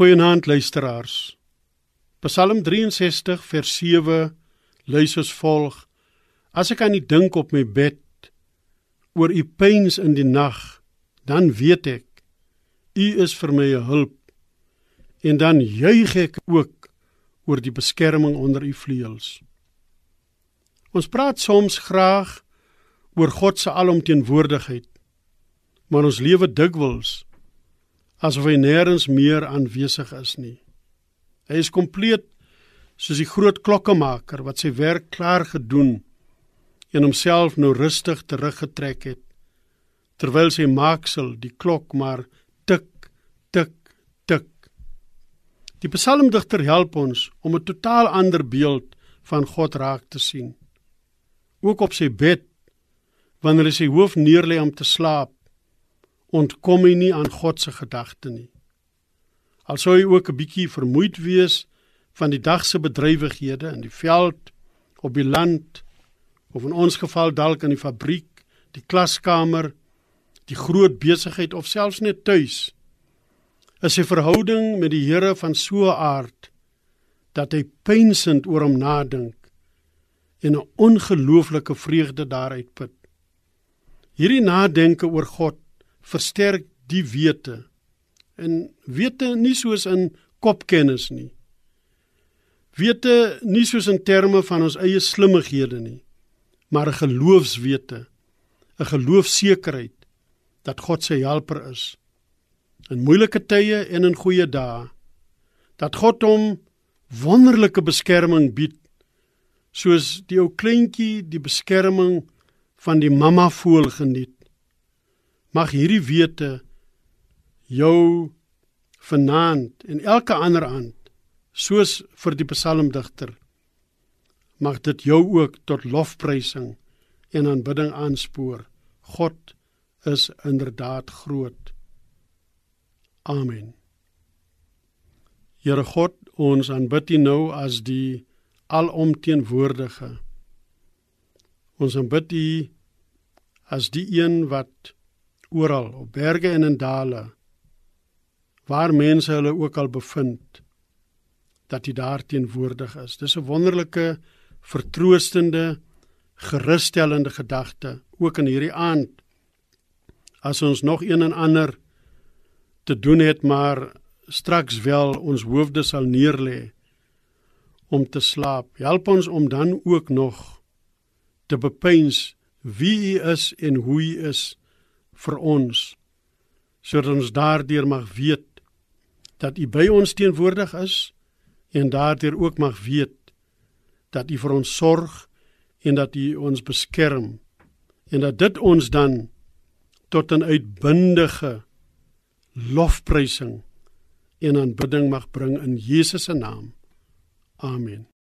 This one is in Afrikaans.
Goeienaand luisteraars. Psalm 63 vers 7 lees as volg: As ek aan U dink op my bed oor U pyns in die nag, dan weet ek U is vir my 'n hulp. En dan juig ek ook oor die beskerming onder U vleuels. Ons praat soms graag oor God se alomteenwoordigheid, maar ons lewe dikwels asof hy nêrens meer aanwesig is nie. Hy is kompleet soos die groot klokkemaker wat sy werk klaar gedoen en homself nou rustig teruggetrek het terwyl sy maaksel die klok maar tik tik tik. Die psalmdigter help ons om 'n totaal ander beeld van God raak te sien. Ook op sy bed wanneer hy sy hoof neerlê om te slaap, ontkom hy nie aan God se gedagte nie. Al sou hy ook 'n bietjie vermoeid wees van die dag se bedrywighede in die veld, op die land of in ons geval dalk in die fabriek, die klaskamer, die groot besigheid of selfs net tuis. Is sy verhouding met die Here van so 'n aard dat hy pynsend oor hom nadink en 'n ongelooflike vreugde daaruit put. Hierdie nadenke oor God versterk die wete. En wete nie soos in kopkennis nie. Wete nie soos in terme van ons eie slimmighede nie, maar 'n geloofswete, 'n geloofsekerheid dat God sy helper is in moeilike tye en in goeie dae. Dat God hom wonderlike beskerming bied soos die ou kleintjie die beskerming van die mamma voël geniet mag hierdie wete jou vanaand en elke ander aand soos vir die psalmdigter mag dit jou ook tot lofprysing en aanbidding aanspoor. God is inderdaad groot. Amen. Here God ons aanbid U nou as die alomteenwoordige. Ons aanbid U as die een wat oral op berge en in dale waar mense hulle ook al bevind dat hy daar teenwoordig is. Dis 'n wonderlike vertroostende gerusstellende gedagte ook in hierdie aand as ons nog een en ander te doen het maar straks wel ons hoofde sal neerlê om te slaap. Help ons om dan ook nog te bepeins wie u is en hoe u is vir ons sodat ons daardeur mag weet dat U by ons teenwoordig is en daardeur ook mag weet dat U vir ons sorg en dat U ons beskerm en dat dit ons dan tot 'n uitbundige lofprysing en aanbidding mag bring in Jesus se naam. Amen.